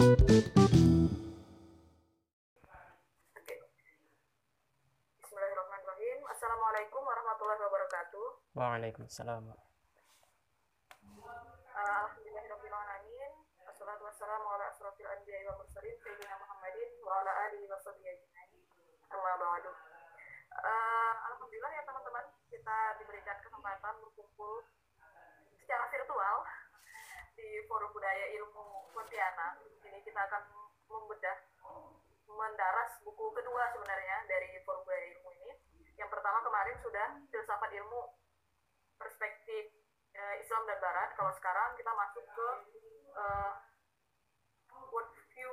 Bismillahirrahmanirrahim. Assalamualaikum warahmatullahi wabarakatuh. Waalaikumsalam. Alhamdulillahirrahmanirrahim. Assalatu wassalamu ala asrafil anbiya'i wa mursalin Sayyidina Muhammadin wa ala alihi wa sahbihi ajma'in. Amma ba'du. Uh, Alhamdulillah ya teman-teman, kita diberikan kesempatan berkumpul secara virtual di Forum Budaya Ilmu Pontianak. Ini kita akan membedah mendaras buku kedua sebenarnya dari Forum Budaya Ilmu ini. Yang pertama kemarin sudah filsafat ilmu perspektif uh, Islam dan Barat. Kalau sekarang kita masuk ke uh, worldview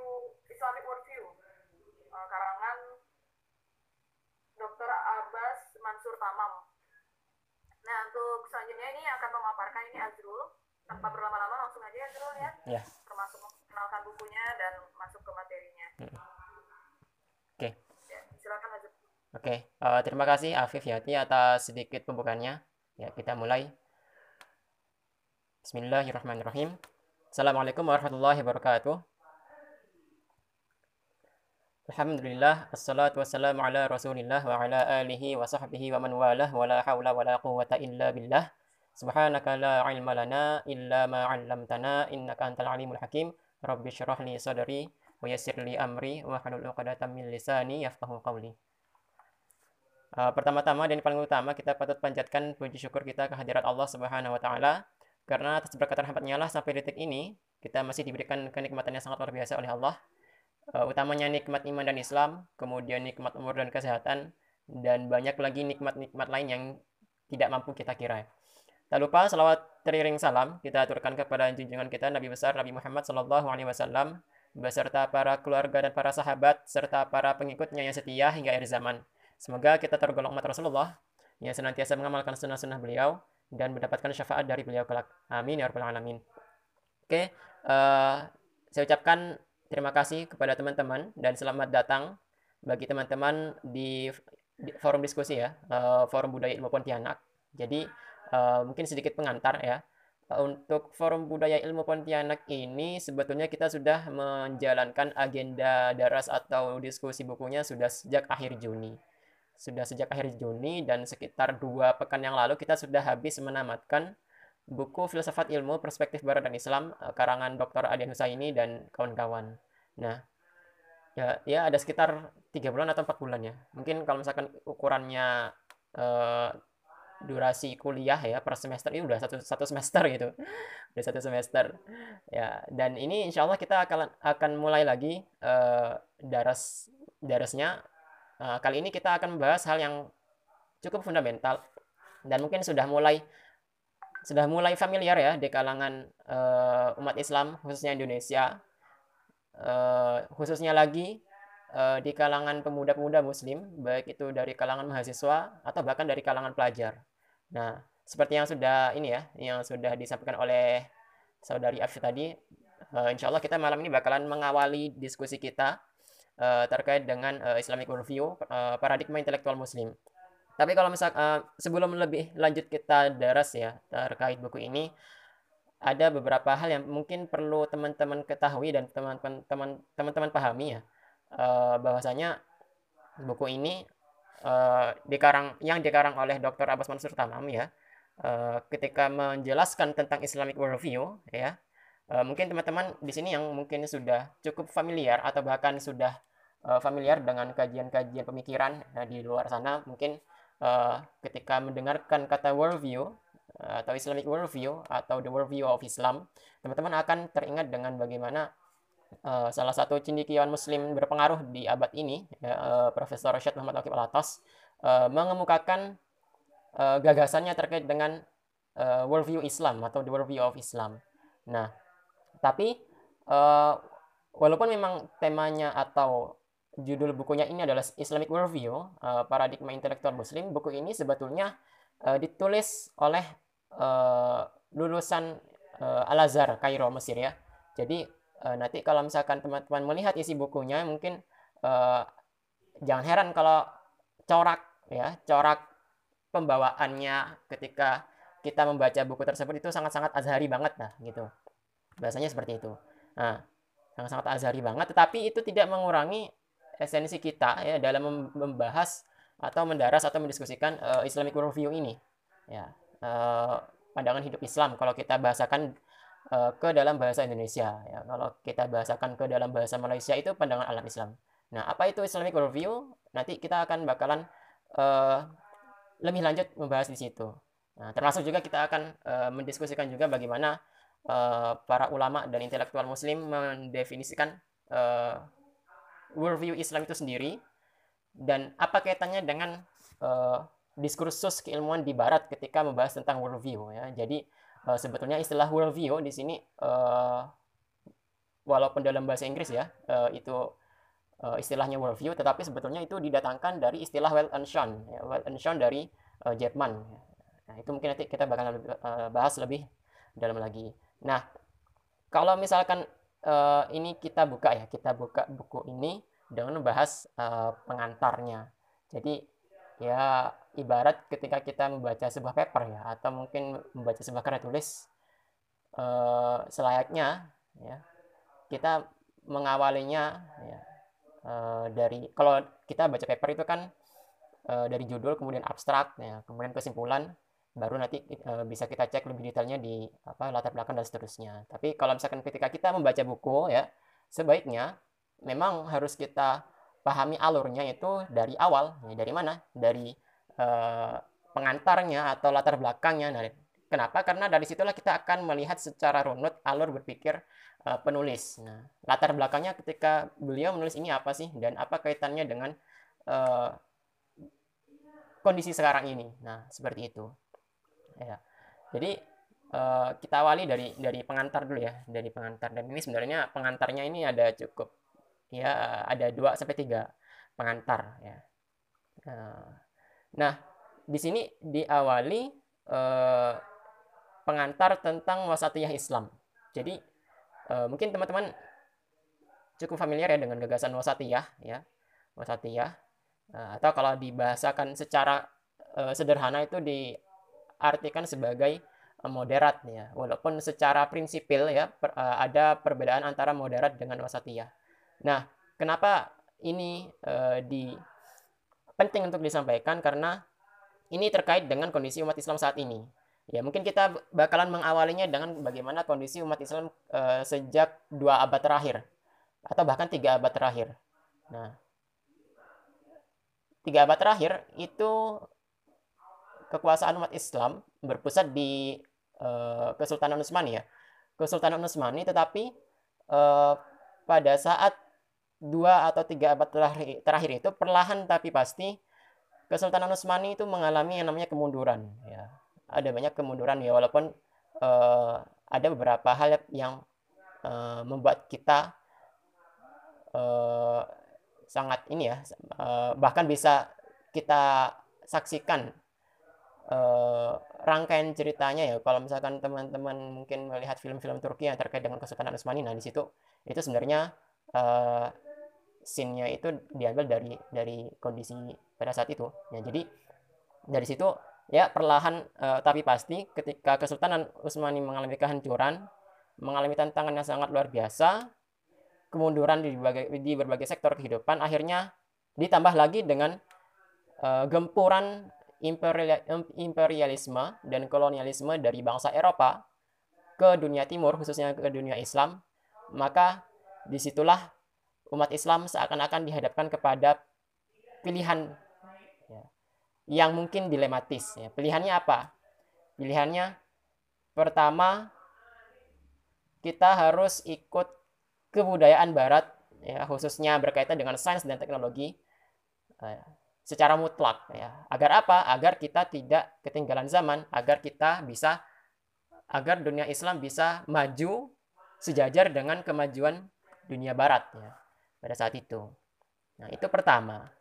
Islamic worldview uh, karangan Dr. Abbas Mansur Tamam. Nah untuk selanjutnya ini akan memaparkan ini Azrul. Tanpa berlama-lama langsung aja ya. Ya. Termasuk memperkenalkan bukunya dan masuk ke materinya. Hmm. Oke. Ya, silakan Azrul. Oke, uh, terima kasih Afif Yati atas sedikit pembukaannya. Ya, kita mulai. Bismillahirrahmanirrahim. Assalamualaikum warahmatullahi wabarakatuh. Alhamdulillah, assalatu wassalamu ala rasulillah wa ala alihi wa sahbihi wa man walah wa la hawla wa la quwwata illa billah. Subhanaka la ilma lana illa ma 'allamtana innaka antal alimul hakim. Rabbi syrah li sadri wa yassir li amri wa hlul 'uqdatam min lisani. Uh, pertama-tama dan paling utama kita patut panjatkan puji syukur kita kehadirat Allah Subhanahu wa taala karena atas berkat rahmatnya lah sampai detik ini kita masih diberikan kenikmatan yang sangat luar biasa oleh Allah. Uh, utamanya nikmat iman dan Islam, kemudian nikmat umur dan kesehatan dan banyak lagi nikmat-nikmat lain yang tidak mampu kita kira. Tak lupa salawat teriring salam kita aturkan kepada junjungan kita Nabi besar Nabi Muhammad Sallallahu Alaihi Wasallam beserta para keluarga dan para sahabat serta para pengikutnya yang setia hingga akhir zaman. Semoga kita tergolong umat Rasulullah yang senantiasa mengamalkan sunnah-sunnah beliau dan mendapatkan syafaat dari beliau kelak. Amin ya rabbal alamin. Oke, uh, saya ucapkan terima kasih kepada teman-teman dan selamat datang bagi teman-teman di, di forum diskusi ya, uh, forum budaya ilmu Pontianak. Jadi uh, mungkin sedikit pengantar ya. Untuk forum budaya ilmu Pontianak ini sebetulnya kita sudah menjalankan agenda daras atau diskusi bukunya sudah sejak akhir Juni sudah sejak akhir Juni dan sekitar dua pekan yang lalu kita sudah habis menamatkan buku Filsafat Ilmu Perspektif Barat dan Islam karangan Dr. Adian Husaini dan kawan-kawan. Nah, ya, ya ada sekitar tiga bulan atau empat bulan ya. Mungkin kalau misalkan ukurannya eh, durasi kuliah ya per semester ini udah satu satu semester gitu, udah satu semester. Ya, dan ini insya Allah kita akan akan mulai lagi eh, daras darasnya. Nah, kali ini kita akan membahas hal yang cukup fundamental dan mungkin sudah mulai sudah mulai familiar ya di kalangan uh, umat Islam khususnya Indonesia. Uh, khususnya lagi uh, di kalangan pemuda-pemuda Muslim baik itu dari kalangan mahasiswa atau bahkan dari kalangan pelajar. Nah, seperti yang sudah ini ya yang sudah disampaikan oleh saudari Afif tadi, uh, insya Allah kita malam ini bakalan mengawali diskusi kita uh, terkait dengan uh, Islamic worldview, uh, paradigma intelektual Muslim. Tapi kalau misal uh, sebelum lebih lanjut kita daras ya terkait buku ini, ada beberapa hal yang mungkin perlu teman-teman ketahui dan teman-teman teman-teman pahami ya, uh, bahwasanya buku ini uh, dikarang yang dikarang oleh Dr. Abbas Mansur Tamam ya, uh, ketika menjelaskan tentang Islamic worldview ya, uh, mungkin teman-teman di sini yang mungkin sudah cukup familiar atau bahkan sudah uh, familiar dengan kajian-kajian pemikiran uh, di luar sana mungkin uh, ketika mendengarkan kata worldview atau Islamic worldview atau the worldview of Islam teman-teman akan teringat dengan bagaimana uh, salah satu cendekiawan muslim berpengaruh di abad ini uh, Profesor Rashid Muhammad Wakib Alatas uh, mengemukakan uh, gagasannya terkait dengan uh, worldview Islam atau the worldview of Islam. Nah, tapi uh, walaupun memang temanya atau judul bukunya ini adalah Islamic Worldview, uh, paradigma intelektual Muslim. Buku ini sebetulnya uh, ditulis oleh uh, lulusan uh, Al Azhar Kairo Mesir ya. Jadi uh, nanti kalau misalkan teman-teman melihat isi bukunya, mungkin uh, jangan heran kalau corak ya, corak pembawaannya ketika kita membaca buku tersebut itu sangat-sangat azhari banget nah gitu. Bahasanya seperti itu. Nah, yang sangat azhari banget tetapi itu tidak mengurangi esensi kita ya dalam membahas atau mendaras atau mendiskusikan uh, Islamic worldview ini ya uh, pandangan hidup Islam kalau kita bahasakan uh, ke dalam bahasa Indonesia ya. Kalau kita bahasakan ke dalam bahasa Malaysia itu pandangan alam Islam. Nah apa itu Islamic worldview? Nanti kita akan bakalan uh, lebih lanjut membahas di situ. Nah termasuk juga kita akan uh, mendiskusikan juga bagaimana uh, para ulama dan intelektual Muslim mendefinisikan uh, worldview Islam itu sendiri dan apa kaitannya dengan uh, diskursus keilmuan di Barat ketika membahas tentang worldview ya. Jadi uh, sebetulnya istilah worldview di sini uh, walaupun dalam bahasa Inggris ya uh, itu uh, istilahnya worldview, tetapi sebetulnya itu didatangkan dari istilah Weltanschauung, ya, Weltanschauung dari uh, Jerman. Nah itu mungkin nanti kita bakal uh, bahas lebih dalam lagi. Nah kalau misalkan uh, ini kita buka ya, kita buka buku ini dengan membahas uh, pengantarnya. Jadi ya ibarat ketika kita membaca sebuah paper ya atau mungkin membaca sebuah karya tulis uh, selayaknya ya kita mengawalinya ya, uh, dari kalau kita baca paper itu kan uh, dari judul kemudian abstrak ya kemudian kesimpulan baru nanti uh, bisa kita cek lebih detailnya di apa latar belakang dan seterusnya tapi kalau misalkan ketika kita membaca buku ya sebaiknya memang harus kita pahami alurnya itu dari awal. Ya, dari mana? Dari uh, pengantarnya atau latar belakangnya. Nah, kenapa? Karena dari situlah kita akan melihat secara runut alur berpikir uh, penulis. Nah, latar belakangnya ketika beliau menulis ini apa sih dan apa kaitannya dengan uh, kondisi sekarang ini. Nah, seperti itu. Ya. Jadi uh, kita awali dari dari pengantar dulu ya, dari pengantar. Dan ini sebenarnya pengantarnya ini ada cukup ya ada dua sampai tiga pengantar ya. Nah, nah di sini diawali eh, pengantar tentang wasatiyah Islam. Jadi eh, mungkin teman-teman cukup familiar ya dengan gagasan wasatiyah ya. Wasatiyah eh, atau kalau dibahasakan secara eh, sederhana itu diartikan sebagai moderat ya. Walaupun secara prinsipil ya per, eh, ada perbedaan antara moderat dengan wasatiyah. Nah, kenapa ini uh, di penting untuk disampaikan karena ini terkait dengan kondisi umat Islam saat ini. Ya, mungkin kita bakalan mengawalinya dengan bagaimana kondisi umat Islam uh, sejak dua abad terakhir atau bahkan tiga abad terakhir. Nah, tiga abad terakhir itu kekuasaan umat Islam berpusat di uh, Kesultanan Utsmani ya. Kesultanan Utsmani tetapi uh, pada saat dua atau tiga abad terakhir, itu perlahan tapi pasti Kesultanan Utsmani itu mengalami yang namanya kemunduran ya. Ada banyak kemunduran ya walaupun uh, ada beberapa hal yang uh, membuat kita uh, sangat ini ya uh, bahkan bisa kita saksikan uh, rangkaian ceritanya ya. Kalau misalkan teman-teman mungkin melihat film-film Turki yang terkait dengan Kesultanan Utsmani nah di situ itu sebenarnya uh, scene-nya itu diambil dari dari kondisi pada saat itu. Ya, jadi dari situ ya perlahan uh, tapi pasti ketika Kesultanan Utsmani mengalami kehancuran, mengalami tantangan yang sangat luar biasa, kemunduran di berbagai di berbagai sektor kehidupan, akhirnya ditambah lagi dengan uh, gempuran imperial, imperialisme dan kolonialisme dari bangsa Eropa ke dunia timur khususnya ke dunia Islam, maka di situlah umat Islam seakan-akan dihadapkan kepada pilihan ya, yang mungkin dilematis. Ya. Pilihannya apa? Pilihannya pertama kita harus ikut kebudayaan Barat, ya, khususnya berkaitan dengan sains dan teknologi ya, secara mutlak. Ya. Agar apa? Agar kita tidak ketinggalan zaman, agar kita bisa, agar dunia Islam bisa maju sejajar dengan kemajuan dunia Barat. Ya pada saat itu. Nah, itu pertama.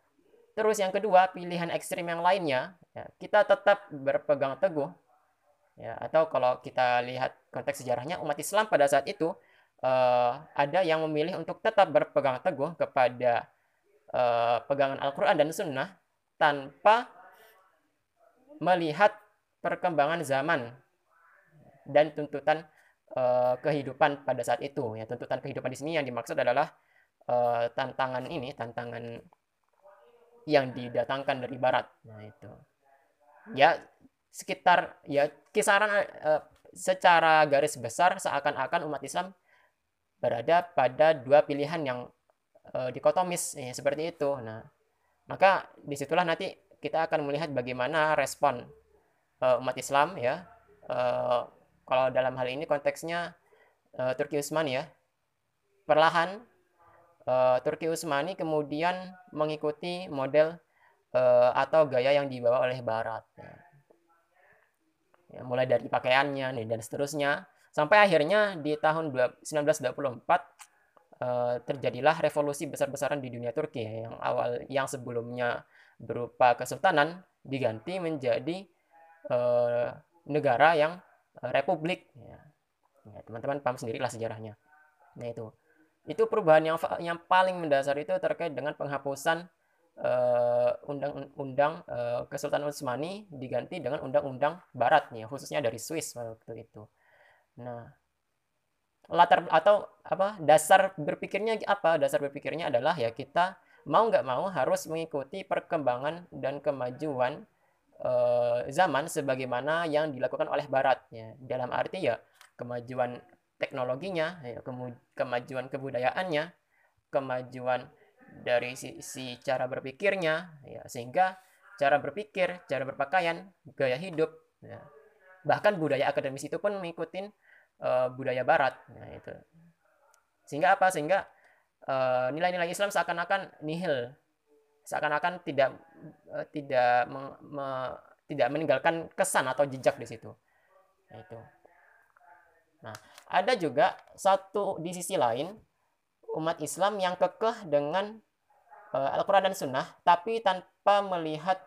Terus yang kedua, pilihan ekstrim yang lainnya, ya, kita tetap berpegang teguh. Ya, atau kalau kita lihat konteks sejarahnya, umat Islam pada saat itu uh, ada yang memilih untuk tetap berpegang teguh kepada uh, pegangan Al-Quran dan Sunnah tanpa melihat perkembangan zaman dan tuntutan uh, kehidupan pada saat itu ya tuntutan kehidupan di sini yang dimaksud adalah uh, tantangan ini tantangan yang didatangkan dari barat nah itu ya sekitar ya kisaran uh, secara garis besar seakan-akan umat Islam berada pada dua pilihan yang uh, dikotomis ya, seperti itu nah maka di situlah nanti kita akan melihat bagaimana respon uh, umat Islam ya. Uh, kalau dalam hal ini konteksnya uh, Turki Utsmani ya. Perlahan uh, Turki Utsmani kemudian mengikuti model uh, atau gaya yang dibawa oleh Barat. Ya. Mulai dari pakaiannya dan seterusnya sampai akhirnya di tahun 1924 uh, terjadilah revolusi besar-besaran di dunia Turki yang awal yang sebelumnya berupa kesultanan diganti menjadi negara yang republik ya teman-teman paham sendirilah sejarahnya nah itu itu perubahan yang yang paling mendasar itu terkait dengan penghapusan undang-undang uh, uh, Kesultanan Utsmani diganti dengan undang-undang Barat ya khususnya dari Swiss waktu itu. Nah, latar atau apa dasar berpikirnya apa dasar berpikirnya adalah ya kita mau nggak mau harus mengikuti perkembangan dan kemajuan uh, zaman sebagaimana yang dilakukan oleh Barat ya dalam arti ya kemajuan teknologinya ya, kemajuan kebudayaannya kemajuan dari sisi cara berpikirnya ya sehingga cara berpikir cara berpakaian gaya hidup ya, bahkan budaya akademis itu pun mengikuti uh, budaya barat nah itu. Sehingga apa? Sehingga uh, nilai-nilai Islam seakan-akan nihil seakan-akan tidak uh, tidak me, me, tidak meninggalkan kesan atau jejak di situ. Nah itu nah ada juga satu di sisi lain umat Islam yang kekeh dengan uh, Al-Quran dan Sunnah tapi tanpa melihat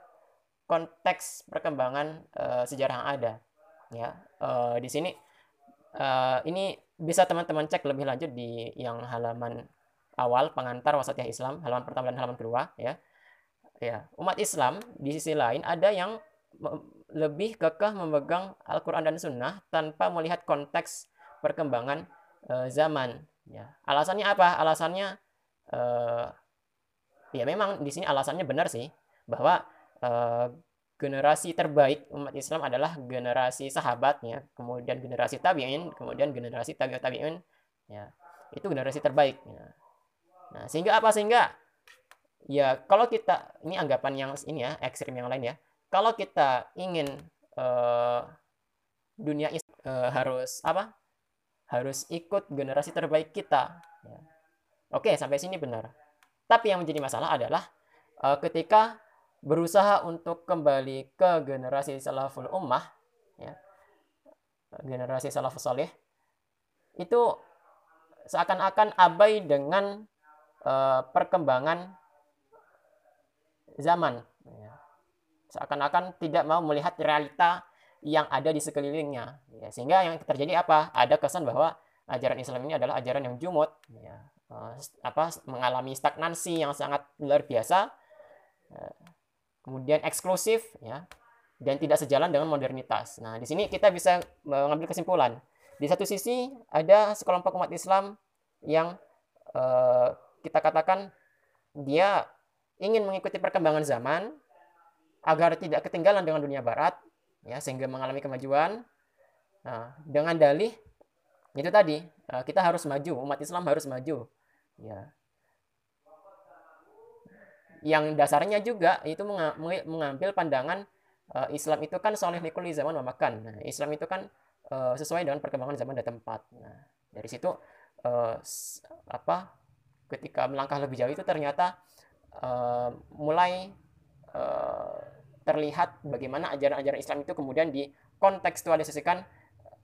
konteks perkembangan uh, sejarah yang ada. Ya uh, di sini uh, ini bisa teman-teman cek lebih lanjut di yang halaman awal pengantar wasatiyah Islam halaman pertama dan halaman kedua ya. Ya umat Islam di sisi lain ada yang lebih kekeh memegang Al-Quran dan Sunnah tanpa melihat konteks perkembangan uh, zaman ya alasannya apa alasannya uh, ya memang di sini alasannya benar sih bahwa uh, generasi terbaik umat Islam adalah generasi sahabatnya, kemudian generasi tabi'in, kemudian generasi tabi'ut tabi'in, ya. Itu generasi terbaik. Ya. Nah, sehingga apa sehingga ya kalau kita ini anggapan yang ini ya, ekstrim yang lain ya. Kalau kita ingin uh, dunia uh, harus apa? Harus ikut generasi terbaik kita. Ya. Oke, sampai sini benar. Tapi yang menjadi masalah adalah uh, ketika berusaha untuk kembali ke generasi salaful ummah ya generasi salafus saleh itu seakan-akan abai dengan uh, perkembangan zaman. Seakan-akan tidak mau melihat realita yang ada di sekelilingnya ya. sehingga yang terjadi apa ada kesan bahwa ajaran Islam ini adalah ajaran yang jumut ya. uh, apa mengalami stagnansi yang sangat luar biasa uh, kemudian eksklusif ya dan tidak sejalan dengan modernitas. Nah, di sini kita bisa mengambil kesimpulan. Di satu sisi ada sekelompok umat Islam yang uh, kita katakan dia ingin mengikuti perkembangan zaman agar tidak ketinggalan dengan dunia barat ya sehingga mengalami kemajuan. Nah, dengan dalih itu tadi uh, kita harus maju, umat Islam harus maju. Ya, yang dasarnya juga itu mengambil pandangan uh, Islam itu kan soleh likuli zaman memakan. Nah, Islam itu kan uh, sesuai dengan perkembangan zaman dan tempat. Nah, dari situ apa ketika melangkah lebih jauh itu ternyata mulai terlihat bagaimana ajaran-ajaran Islam itu kemudian dikontekstualisasikan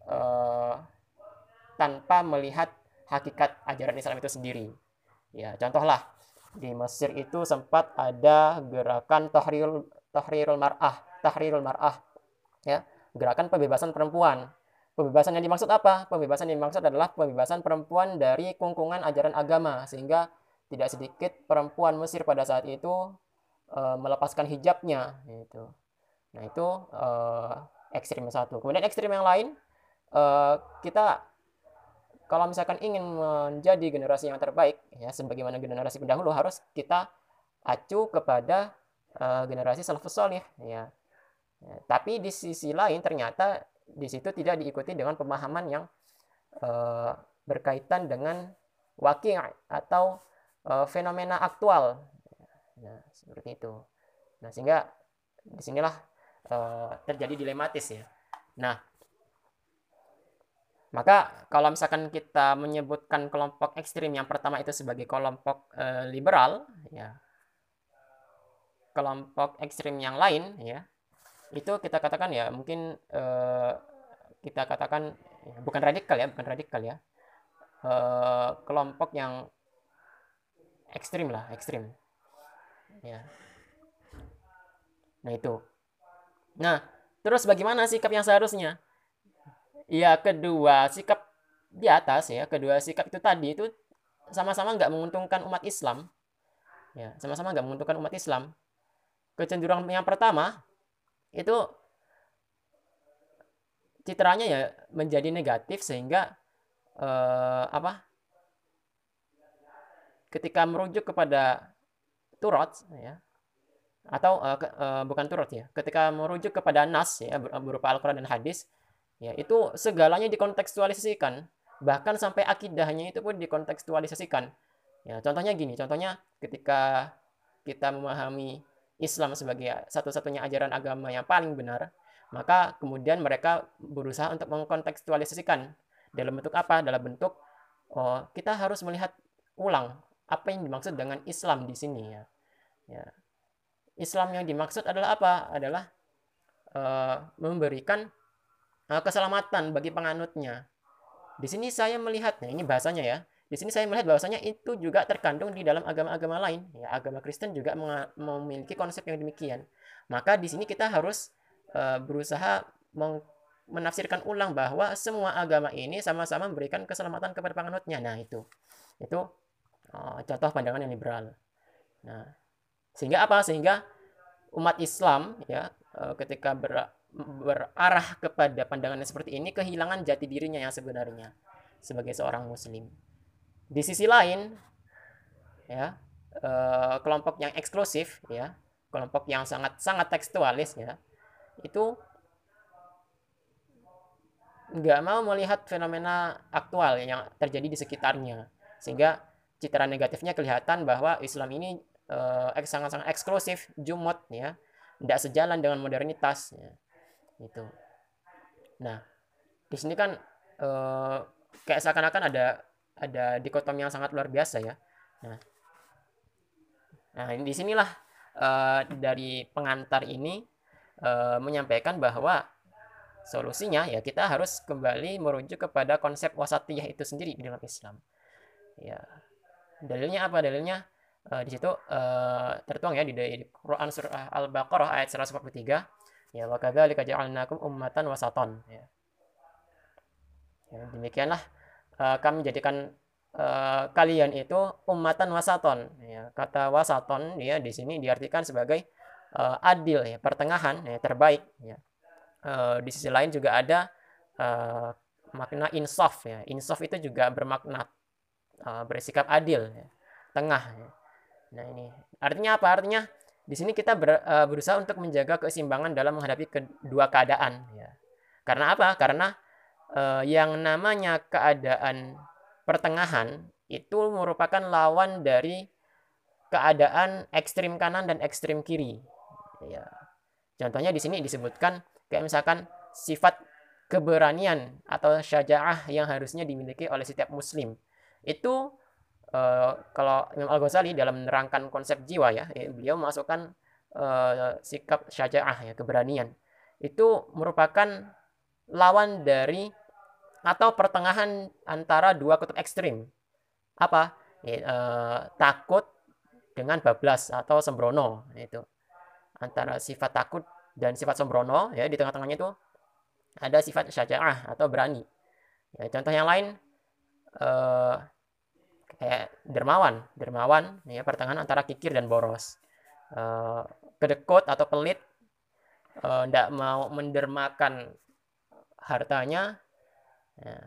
uh, tanpa melihat hakikat ajaran Islam itu sendiri. Ya, contohlah di Mesir itu sempat ada gerakan tahrirul tahrirul mar'ah, tahrirul mar'ah. Ya, gerakan pembebasan perempuan. Pembebasan yang dimaksud apa? Pembebasan yang dimaksud adalah pembebasan perempuan dari kungkungan ajaran agama sehingga tidak sedikit perempuan Mesir pada saat itu e, melepaskan hijabnya gitu. Nah, itu e, ekstrim satu. Kemudian ekstrim yang lain e, kita kalau misalkan ingin menjadi generasi yang terbaik ya sebagaimana generasi pendahulu harus kita acu kepada uh, generasi salafus ya. ya. Tapi di sisi lain ternyata di situ tidak diikuti dengan pemahaman yang uh, berkaitan dengan wakil atau uh, fenomena aktual. Nah, seperti itu. Nah, sehingga di sinilah uh, terjadi dilematis ya. Nah, maka kalau misalkan kita menyebutkan kelompok ekstrim yang pertama itu sebagai kelompok uh, liberal, ya kelompok ekstrim yang lain, ya itu kita katakan ya mungkin uh, kita katakan ya, bukan radikal ya, bukan radikal ya, uh, kelompok yang ekstrim lah, ekstrim, ya. Nah itu. Nah terus bagaimana sikap yang seharusnya? Ya kedua sikap di atas ya kedua sikap itu tadi itu sama-sama nggak menguntungkan umat Islam ya sama-sama nggak menguntungkan umat Islam kecenderungan yang pertama itu citranya ya menjadi negatif sehingga eh, apa ketika merujuk kepada turut ya. Atau uh, ke, uh, bukan turut ya. Ketika merujuk kepada nas ya berupa Al-Quran dan hadis ya itu segalanya dikontekstualisasikan. Bahkan sampai akidahnya itu pun dikontekstualisasikan. Ya contohnya gini contohnya ketika kita memahami Islam sebagai satu-satunya ajaran agama yang paling benar maka kemudian mereka berusaha untuk mengkontekstualisasikan dalam bentuk apa? Dalam bentuk oh, kita harus melihat ulang apa yang dimaksud dengan Islam di sini ya ya Islam yang dimaksud adalah apa? Adalah uh, memberikan uh, keselamatan bagi penganutnya. Di sini saya melihatnya, ini bahasanya ya. Di sini saya melihat bahwasanya itu juga terkandung di dalam agama-agama lain. Ya, agama Kristen juga memiliki konsep yang demikian. Maka di sini kita harus uh, berusaha menafsirkan ulang bahwa semua agama ini sama-sama memberikan keselamatan kepada penganutnya. Nah, itu. Itu contoh pandangan yang liberal. Nah, sehingga apa? Sehingga umat Islam ya eh, ketika ber, berarah kepada pandangan seperti ini kehilangan jati dirinya yang sebenarnya sebagai seorang muslim. Di sisi lain ya eh, kelompok yang eksklusif ya, kelompok yang sangat sangat tekstualis ya, itu nggak mau melihat fenomena aktual yang terjadi di sekitarnya sehingga citra negatifnya kelihatan bahwa Islam ini uh, sangat-sangat eksklusif, jumot ya, tidak sejalan dengan modernitas ya. Itu. Nah, di sini kan uh, kayak seakan-akan ada ada dikotomi yang sangat luar biasa ya. Nah, nah di sinilah uh, dari pengantar ini uh, menyampaikan bahwa solusinya ya kita harus kembali merujuk kepada konsep wasatiyah itu sendiri di dalam Islam. Ya. Dalilnya apa? Dalilnya uh, di situ uh, tertuang ya di, di Quran surah Al-Baqarah ayat 143 ya wa kadzalika ja'alnakum ummatan wasaton ya. ya demikianlah uh, kami jadikan uh, kalian itu ummatan wasaton ya kata wasaton ya di sini diartikan sebagai uh, adil ya pertengahan ya terbaik ya. Uh, di sisi lain juga ada uh, makna insaf ya. Insaf itu juga bermakna bersikap adil ya tengah ya. Nah ini artinya apa? Artinya di sini kita ber, uh, berusaha untuk menjaga keseimbangan dalam menghadapi kedua keadaan. Ya. Karena apa? Karena uh, yang namanya keadaan pertengahan itu merupakan lawan dari keadaan ekstrim kanan dan ekstrim kiri. Ya. Contohnya di sini disebutkan kayak misalkan sifat keberanian atau syaja'ah yang harusnya dimiliki oleh setiap muslim. Itu uh, kalau Imam Al Ghazali dalam menerangkan konsep jiwa ya, ya beliau masukkan uh, sikap syaja'ah ya keberanian. Itu merupakan lawan dari atau pertengahan antara dua kutub ekstrim. Apa? Ya, uh, takut dengan bablas atau sembrono itu. Antara sifat takut dan sifat sembrono ya di tengah-tengahnya itu ada sifat syaja'ah atau berani. Ya, contoh yang lain uh, kayak dermawan dermawan ya pertengahan antara kikir dan boros uh, kedekut atau pelit tidak eh, uh, mau mendermakan hartanya ya.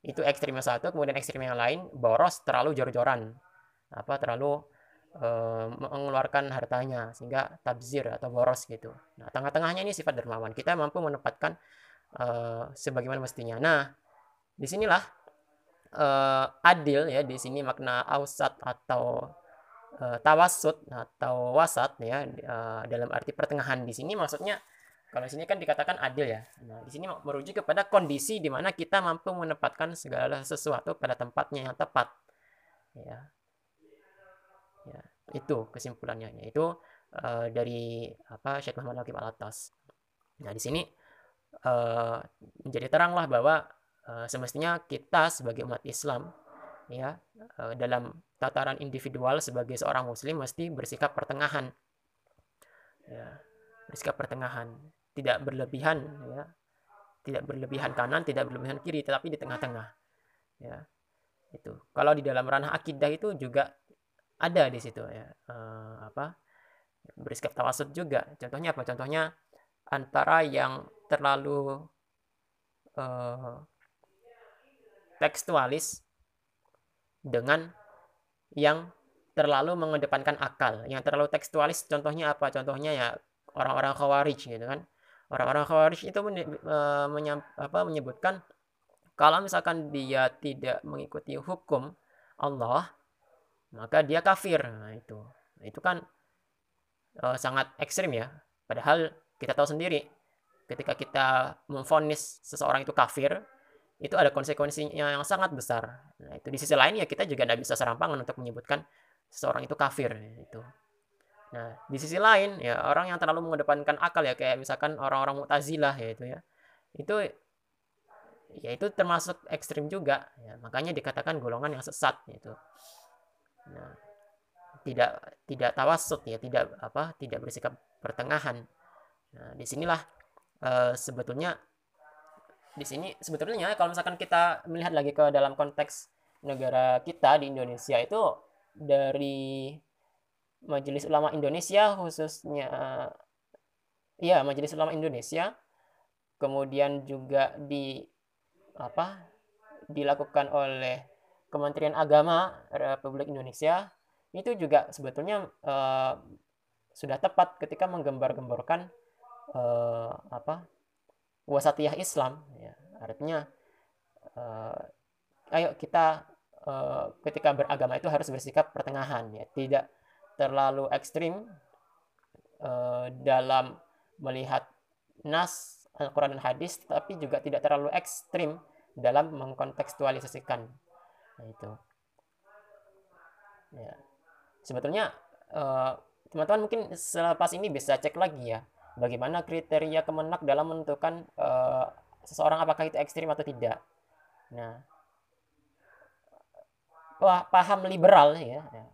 Itu ekstrim yang satu, kemudian ekstrim yang lain boros terlalu jor-joran. Apa terlalu uh, mengeluarkan hartanya sehingga tabzir atau boros gitu. Nah, tengah-tengahnya ini sifat dermawan. Kita mampu menempatkan sebagaimana mestinya. Nah, di sinilah uh, adil ya di sini makna ausat atau uh, tawasud atau wasat ya uh, dalam arti pertengahan di sini maksudnya kalau di sini kan dikatakan adil ya. Nah, di sini merujuk kepada kondisi di mana kita mampu menempatkan segala sesuatu pada tempatnya yang tepat. Ya. Ya, itu kesimpulannya yaitu uh, dari apa Syekh Muhammad Al-Atas. Nah, di sini uh, menjadi teranglah bahwa semestinya kita sebagai umat Islam ya uh, dalam tataran individual sebagai seorang muslim mesti bersikap pertengahan. Ya, bersikap pertengahan. Tidak berlebihan ya tidak berlebihan kanan tidak berlebihan kiri tetapi di tengah-tengah ya itu. Kalau di dalam ranah akidah itu juga ada di situ ya uh, apa bersikap tawasud juga. Contohnya apa? Contohnya antara yang terlalu uh, tekstualis dengan yang terlalu mengedepankan akal. Yang terlalu tekstualis contohnya apa? Contohnya ya orang-orang khawarij gitu kan. Orang-orang Khawarij itu menyam, apa, menyebutkan kalau misalkan dia tidak mengikuti hukum Allah maka dia kafir. Nah itu. Nah, itu kan uh, sangat ekstrim ya. Padahal kita tahu sendiri ketika kita memfonis seseorang itu kafir itu ada konsekuensinya yang sangat besar nah itu di sisi lain ya kita juga tidak bisa serampangan untuk menyebutkan seseorang itu kafir itu Nah, di sisi lain ya orang yang terlalu mengedepankan akal ya kayak misalkan orang-orang Mu'tazilah ya itu ya. Itu ya itu termasuk ekstrim juga ya. Makanya dikatakan golongan yang sesat gitu. Nah, tidak tidak tawasud ya, tidak apa? tidak bersikap pertengahan. Nah, di sinilah uh, sebetulnya di sini sebetulnya kalau misalkan kita melihat lagi ke dalam konteks negara kita di Indonesia itu dari Majelis Ulama Indonesia khususnya ya Majelis Ulama Indonesia kemudian juga di apa dilakukan oleh Kementerian Agama Republik Indonesia itu juga sebetulnya uh, sudah tepat ketika menggembar-gemborkan uh, apa wasatiyah Islam ya artinya uh, ayo kita uh, ketika beragama itu harus bersikap pertengahan ya tidak terlalu ekstrim uh, dalam melihat nas Al-Quran dan hadis, tapi juga tidak terlalu ekstrim dalam mengkontekstualisasikan. Nah, itu. Ya. Sebetulnya teman teman-teman mungkin selepas ini bisa cek lagi ya, bagaimana kriteria kemenak dalam menentukan uh, seseorang apakah itu ekstrim atau tidak. Nah, paham liberal ya, ya.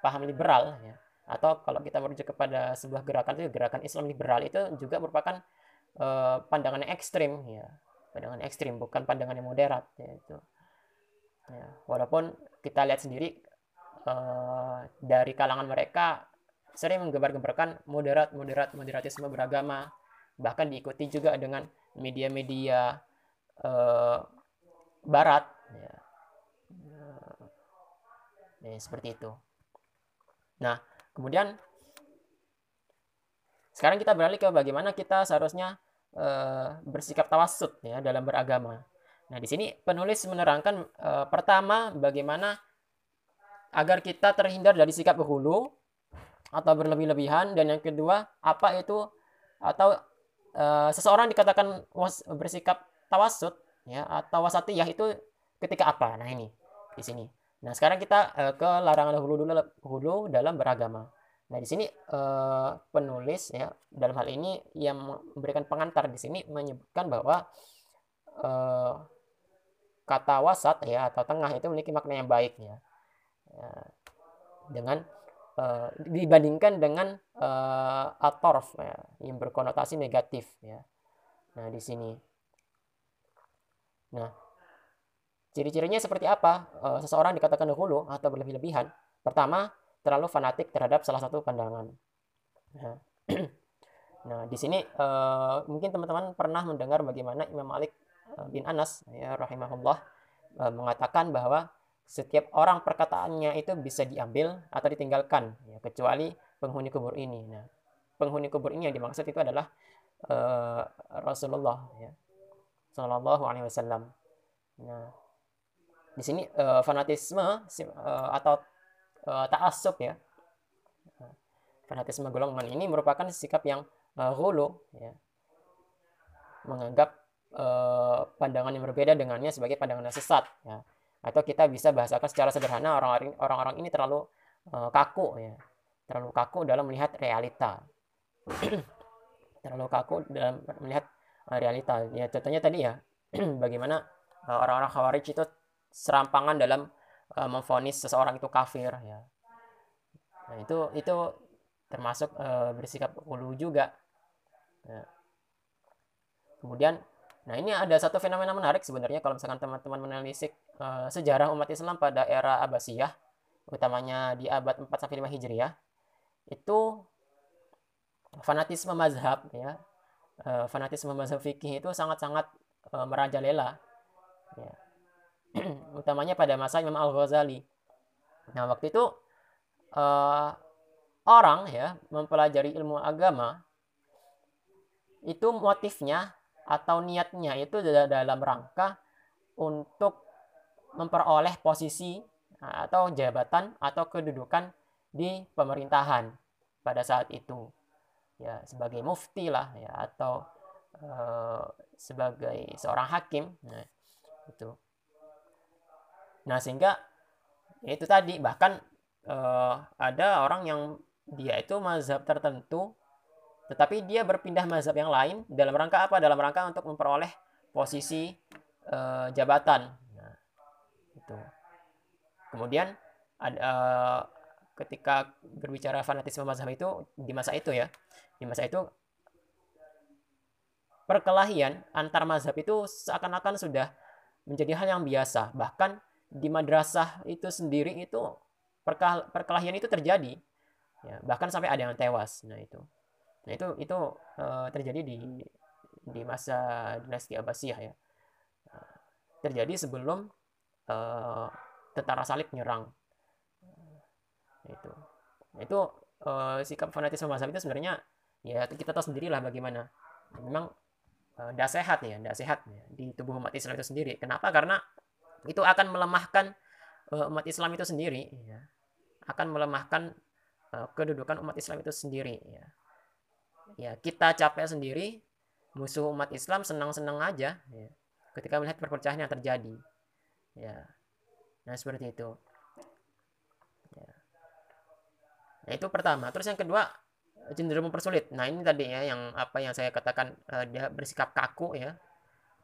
Paham liberal ya. Atau kalau kita merujuk kepada sebuah gerakan itu gerakan Islam liberal itu juga merupakan uh, pandangan ekstrim ya. Pandangan ekstrim bukan pandangan yang moderat ya itu. Ya, walaupun kita lihat sendiri uh, dari kalangan mereka sering menggembar-gembarkan moderat moderat moderatisme beragama bahkan diikuti juga dengan media-media uh, barat ya. ya seperti itu Nah, kemudian sekarang kita beralih ke bagaimana kita seharusnya e, bersikap tawasud ya dalam beragama. Nah, di sini penulis menerangkan e, pertama bagaimana agar kita terhindar dari sikap berhulu atau berlebih-lebihan dan yang kedua apa itu atau e, seseorang dikatakan was, bersikap tawasud ya atau wasatiyah itu ketika apa? Nah, ini di sini. Nah, sekarang kita uh, ke larangan hulu dulu hulu dalam beragama. Nah, di sini uh, penulis ya dalam hal ini yang memberikan pengantar di sini menyebutkan bahwa uh, kata wasat ya atau tengah itu memiliki makna yang baik ya. ya dengan uh, dibandingkan dengan uh, atorf ya, yang berkonotasi negatif ya. Nah, di sini. Nah, Ciri-cirinya seperti apa? E, seseorang dikatakan dahulu atau berlebih-lebihan. Pertama, terlalu fanatik terhadap salah satu pandangan. Nah, nah di sini e, mungkin teman-teman pernah mendengar bagaimana Imam Malik eh, bin Anas ya rahimahullah uh, mengatakan bahwa setiap orang perkataannya itu bisa diambil atau ditinggalkan ya, kecuali penghuni kubur ini. Nah, penghuni kubur ini yang dimaksud itu adalah uh, Rasulullah ya. Sallallahu alaihi wasallam. Nah, di sini uh, fanatisme uh, atau uh, ta'assub ya. Fanatisme golongan ini merupakan sikap yang uh, hulu ya. Menganggap uh, pandangan yang berbeda dengannya sebagai pandangan yang sesat ya. Atau kita bisa bahasakan secara sederhana orang-orang ini terlalu uh, kaku ya. Terlalu kaku dalam melihat realita. terlalu kaku dalam melihat uh, realita. Ya contohnya tadi ya bagaimana orang-orang Khawarij itu serampangan dalam memfonis seseorang itu kafir ya. Nah, itu itu termasuk bersikap ulu juga. Ya. Kemudian, nah ini ada satu fenomena menarik sebenarnya kalau misalkan teman-teman menelisik uh, sejarah umat Islam pada era Abbasiyah, utamanya di abad 4 sampai 5 Hijriah, itu fanatisme mazhab ya. Uh, fanatisme mazhab fikih itu sangat-sangat uh, merajalela. Ya utamanya pada masa Imam Al-Ghazali. Nah, waktu itu uh, orang ya mempelajari ilmu agama itu motifnya atau niatnya itu dalam rangka untuk memperoleh posisi atau jabatan atau kedudukan di pemerintahan pada saat itu. Ya sebagai mufti lah ya atau uh, sebagai seorang hakim nah itu Nah, sehingga ya itu tadi bahkan uh, ada orang yang dia itu mazhab tertentu tetapi dia berpindah mazhab yang lain dalam rangka apa? Dalam rangka untuk memperoleh posisi uh, jabatan. Nah, itu. Kemudian ada uh, ketika berbicara fanatisme mazhab itu di masa itu ya, di masa itu perkelahian antar mazhab itu seakan-akan sudah menjadi hal yang biasa. Bahkan di madrasah itu sendiri itu perkelahian itu terjadi ya bahkan sampai ada yang tewas nah itu nah itu itu uh, terjadi di di masa dinasti Abbasiyah ya. Terjadi sebelum uh, tentara salib nyerang. Nah, itu. Nah, itu uh, sikap fanatisme mazhab itu sebenarnya ya kita tahu sendirilah bagaimana. Memang tidak uh, sehat ya tidak sehat ya, di tubuh umat Islam itu sendiri. Kenapa? Karena itu akan melemahkan uh, umat Islam itu sendiri ya. akan melemahkan uh, kedudukan umat Islam itu sendiri ya ya kita capek sendiri musuh umat Islam senang-senang aja ya. ketika melihat perpecahan yang terjadi. Ya nah seperti itu. Ya. nah itu pertama. Terus yang kedua cenderung mempersulit. Nah ini tadi ya yang apa yang saya katakan uh, dia bersikap kaku ya.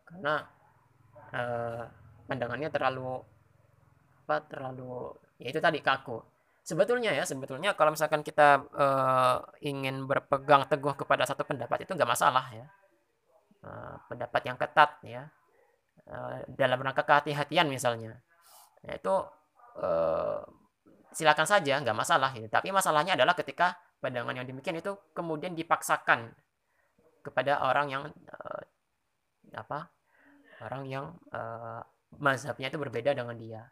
Karena uh, pandangannya terlalu apa terlalu ya itu tadi kaku sebetulnya ya sebetulnya kalau misalkan kita uh, ingin berpegang teguh kepada satu pendapat itu nggak masalah ya. Uh, pendapat yang ketat ya. Uh, dalam rangka kehati-hatian misalnya. Ya, itu uh, silakan saja nggak masalah ya. tapi masalahnya adalah ketika pandangan yang demikian itu kemudian dipaksakan kepada orang yang uh, apa orang yang uh, mazhabnya itu berbeda dengan dia.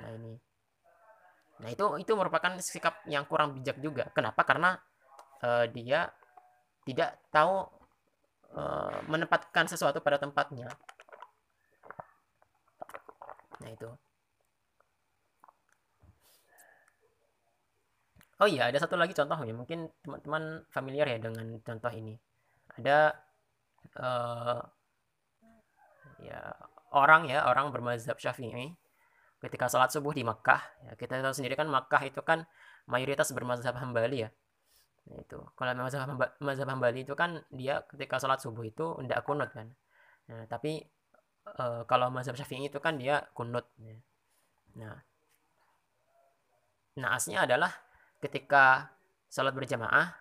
Nah ini nah itu itu merupakan sikap yang kurang bijak juga. Kenapa? Karena uh, dia tidak tahu uh, menempatkan sesuatu pada tempatnya. Nah itu. Oh iya ada satu lagi contohnya mungkin teman-teman familiar ya dengan contoh ini. Ada uh, ya orang ya orang bermazhab syafi'i ketika sholat subuh di Makkah ya kita tahu sendiri kan Makkah itu kan mayoritas bermazhab hambali ya. Nah, itu. Kalau mazhab mazhab hambali itu kan dia ketika sholat subuh itu tidak kunut kan. Nah, tapi e, kalau mazhab syafi'i itu kan dia kunut ya. nah naasnya adalah ketika sholat berjamaah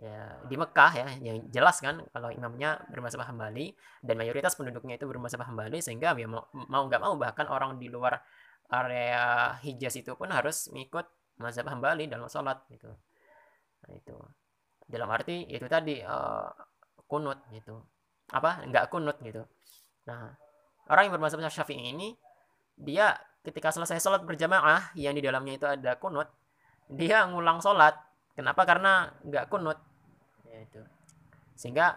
ya di Mekah ya yang jelas kan kalau imamnya bermazhab Hambali dan mayoritas penduduknya itu bermazhab Hambali sehingga ya mau nggak mau bahkan orang di luar area Hijaz itu pun harus mengikut mazhab Hambali dalam sholat gitu. Nah itu. Dalam arti itu tadi uh, kunut gitu. Apa? Nggak kunut gitu. Nah orang yang bermazhab Syafi'i ini dia ketika selesai sholat berjamaah yang di dalamnya itu ada kunut dia ngulang sholat. Kenapa? Karena nggak kunut itu. Sehingga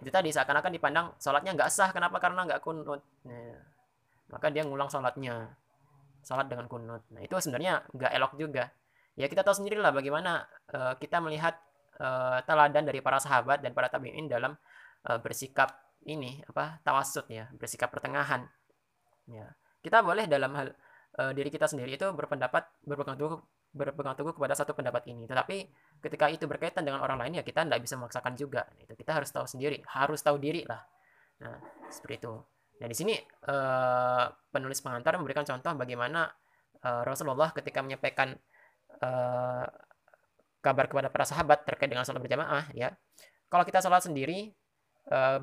itu tadi seakan-akan dipandang sholatnya nggak sah. Kenapa? Karena nggak kunut. Nah, maka dia ngulang sholatnya. Sholat dengan kunut. Nah itu sebenarnya nggak elok juga. Ya kita tahu sendiri lah bagaimana uh, kita melihat uh, teladan dari para sahabat dan para tabiin dalam uh, bersikap ini apa tawasud ya bersikap pertengahan. Ya kita boleh dalam hal uh, diri kita sendiri itu berpendapat berpegang teguh berpegang teguh kepada satu pendapat ini. Tetapi ketika itu berkaitan dengan orang lain ya kita tidak bisa memaksakan juga. Itu kita harus tahu sendiri harus tahu diri lah. Nah seperti itu. Nah di sini uh, penulis pengantar memberikan contoh bagaimana uh, Rasulullah ketika menyampaikan uh, kabar kepada para sahabat terkait dengan sholat berjamaah ya. Kalau kita sholat sendiri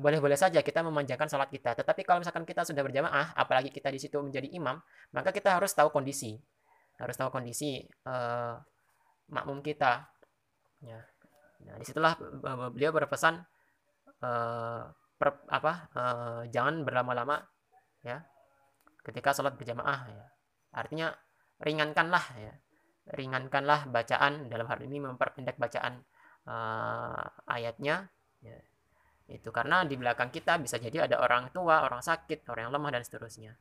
boleh-boleh uh, saja kita memanjangkan sholat kita. Tetapi kalau misalkan kita sudah berjamaah apalagi kita di situ menjadi imam maka kita harus tahu kondisi harus tahu kondisi uh, makmum kita. Ya. Nah di situlah beliau berpesan uh, per, apa uh, jangan berlama-lama ya ketika sholat berjamaah ya. Artinya ringankanlah ya. Ringankanlah bacaan dalam hal ini memperpendek bacaan uh, ayatnya ya. itu karena di belakang kita bisa jadi ada orang tua orang sakit orang yang lemah dan seterusnya.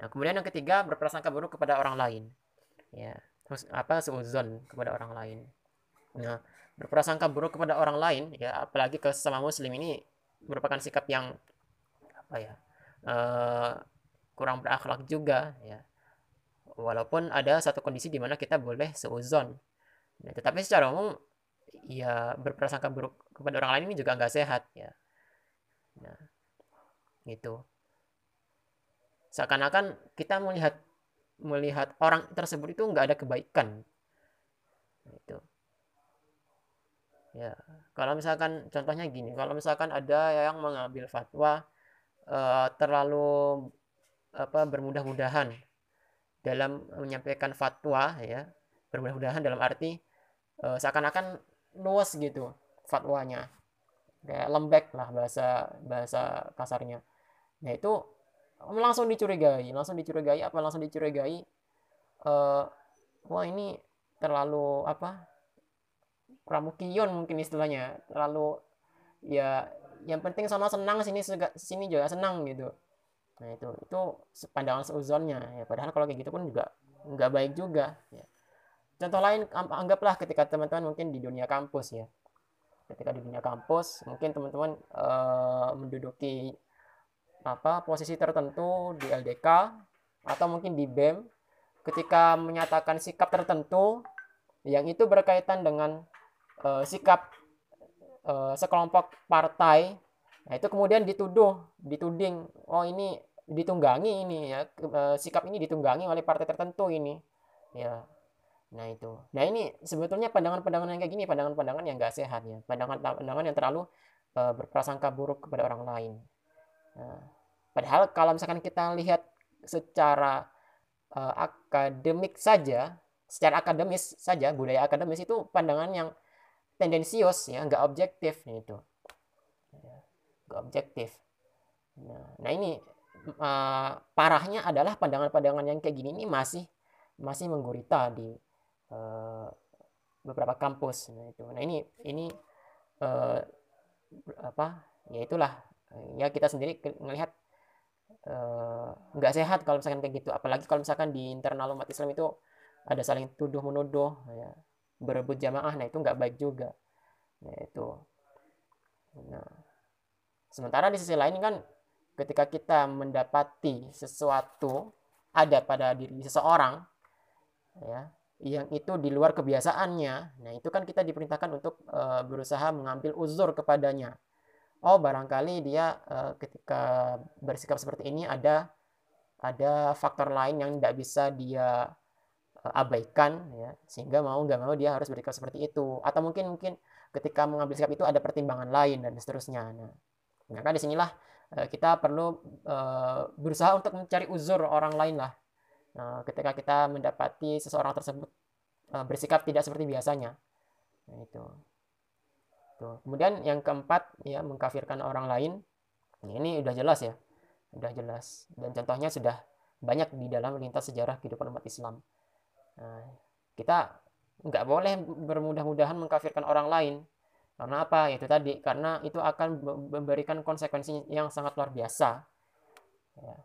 Nah kemudian yang ketiga berprasangka buruk kepada orang lain ya terus apa seuzon kepada orang lain? Nah berprasangka buruk kepada orang lain ya apalagi ke sesama muslim ini merupakan sikap yang apa ya uh, kurang berakhlak juga ya. Walaupun ada satu kondisi di mana kita boleh seuzon. Nah, tetapi secara umum ya berprasangka buruk kepada orang lain ini juga nggak sehat ya. Nah itu seakan-akan kita melihat melihat orang tersebut itu nggak ada kebaikan. Nah, itu. Ya kalau misalkan contohnya gini kalau misalkan ada yang mengambil fatwa uh, terlalu apa bermudah-mudahan dalam menyampaikan fatwa ya bermudah-mudahan dalam arti uh, seakan-akan luas gitu fatwanya. Kayak lembek lah bahasa bahasa kasarnya. Nah itu langsung dicurigai langsung dicurigai apa langsung dicurigai? Uh, wah ini terlalu apa pramukion mungkin istilahnya. Terlalu ya yang penting sama senang sini sini juga senang gitu. Nah itu itu pandangan seuzonnya ya. Padahal kalau kayak gitu pun juga nggak baik juga ya. contoh lain anggaplah ketika teman-teman mungkin di dunia kampus ya. Ketika di dunia kampus mungkin teman-teman uh, menduduki apa posisi tertentu di LDK atau mungkin di BEM ketika menyatakan sikap tertentu yang itu berkaitan dengan uh, sikap uh, sekelompok partai. Nah itu kemudian dituduh dituding oh ini ditunggangi ini ya uh, sikap ini ditunggangi oleh partai tertentu ini. Ya. Nah itu. Nah ini sebetulnya pandangan-pandangan yang kayak gini pandangan-pandangan yang gak sehat ya. Pandangan-pandangan yang terlalu uh, berprasangka buruk kepada orang lain. Nah, padahal kalau misalkan kita lihat secara uh, akademik saja secara akademis saja budaya akademis itu pandangan yang tendensius ya nggak objektif itu ya, nggak objektif. Nah, nah ini uh, parahnya adalah pandangan-pandangan yang kayak gini ini masih masih menggurita di uh, beberapa kampus. Nah itu. Nah ini ini uh, apa ya itulah. Ya kita sendiri melihat nggak uh, sehat kalau misalkan kayak gitu. Apalagi kalau misalkan di internal umat Islam itu ada saling tuduh menuduh ya berebut jamaah nah itu nggak baik juga. Nah itu. Nah sementara di sisi lain kan ketika kita mendapati sesuatu ada pada diri seseorang ya yang itu di luar kebiasaannya nah itu kan kita diperintahkan untuk e, berusaha mengambil uzur kepadanya oh barangkali dia e, ketika bersikap seperti ini ada ada faktor lain yang tidak bisa dia abaikan ya. Sehingga mau nggak mau dia harus bersikap seperti itu. Atau mungkin mungkin ketika mengambil sikap itu ada pertimbangan lain dan seterusnya. Nah maka di sinilah uh, kita perlu uh, berusaha untuk mencari uzur orang lain lah. Nah, ketika kita mendapati seseorang tersebut uh, bersikap tidak seperti biasanya. Nah, itu Tuh. kemudian yang keempat ya mengkafirkan orang lain ini udah jelas ya udah jelas dan contohnya sudah banyak di dalam lintas sejarah kehidupan umat Islam. Nah, kita nggak boleh bermudah-mudahan mengkafirkan orang lain. Karena apa? Itu tadi, karena itu akan memberikan konsekuensi yang sangat luar biasa. Ya.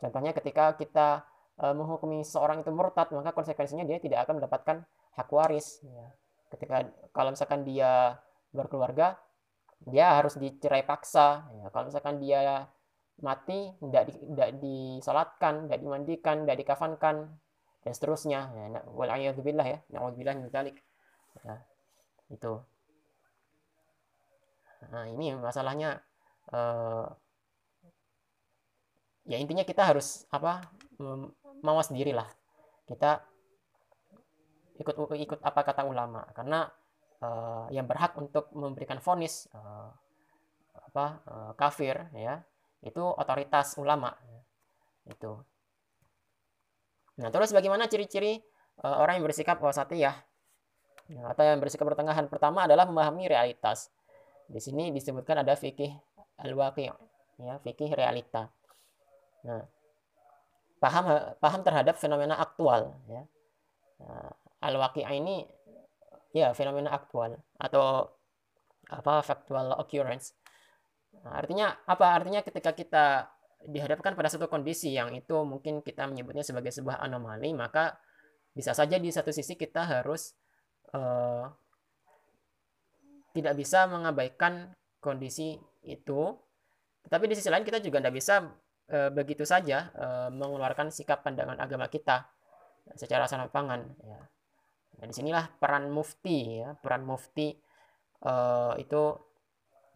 Contohnya ketika kita uh, menghukumi seseorang itu murtad, maka konsekuensinya dia tidak akan mendapatkan hak waris. Ya. Ketika kalau misalkan dia berkeluarga, dia harus dicerai paksa. Ya. Kalau misalkan dia mati, tidak di, tidak disolatkan, tidak dimandikan, tidak dikafankan, dan seterusnya. Ya. Wal'ayyadzubillah ya. Na'udzubillah Ya. Itu. Nah, ini masalahnya uh, ya intinya kita harus apa mawas diri lah kita ikut ikut apa kata ulama. Karena uh, yang berhak untuk memberikan vonis uh, apa uh, kafir ya itu otoritas ulama itu. Nah terus bagaimana ciri-ciri uh, orang yang bersikap wasatiyah? Ya, atau yang bersikap pertengahan pertama adalah memahami realitas. Di sini disebutkan ada fikih al-waqi' ya fikih realita. Nah, paham paham terhadap fenomena aktual ya. Nah, al-waqi'ah ini ya fenomena aktual atau apa factual occurrence. Nah, artinya apa? Artinya ketika kita dihadapkan pada satu kondisi yang itu mungkin kita menyebutnya sebagai sebuah anomali, maka bisa saja di satu sisi kita harus uh, tidak bisa mengabaikan kondisi itu, tetapi di sisi lain kita juga tidak bisa e, begitu saja e, mengeluarkan sikap pandangan agama kita secara sangat pangan ya. Nah, di sinilah peran mufti ya, peran mufti e, itu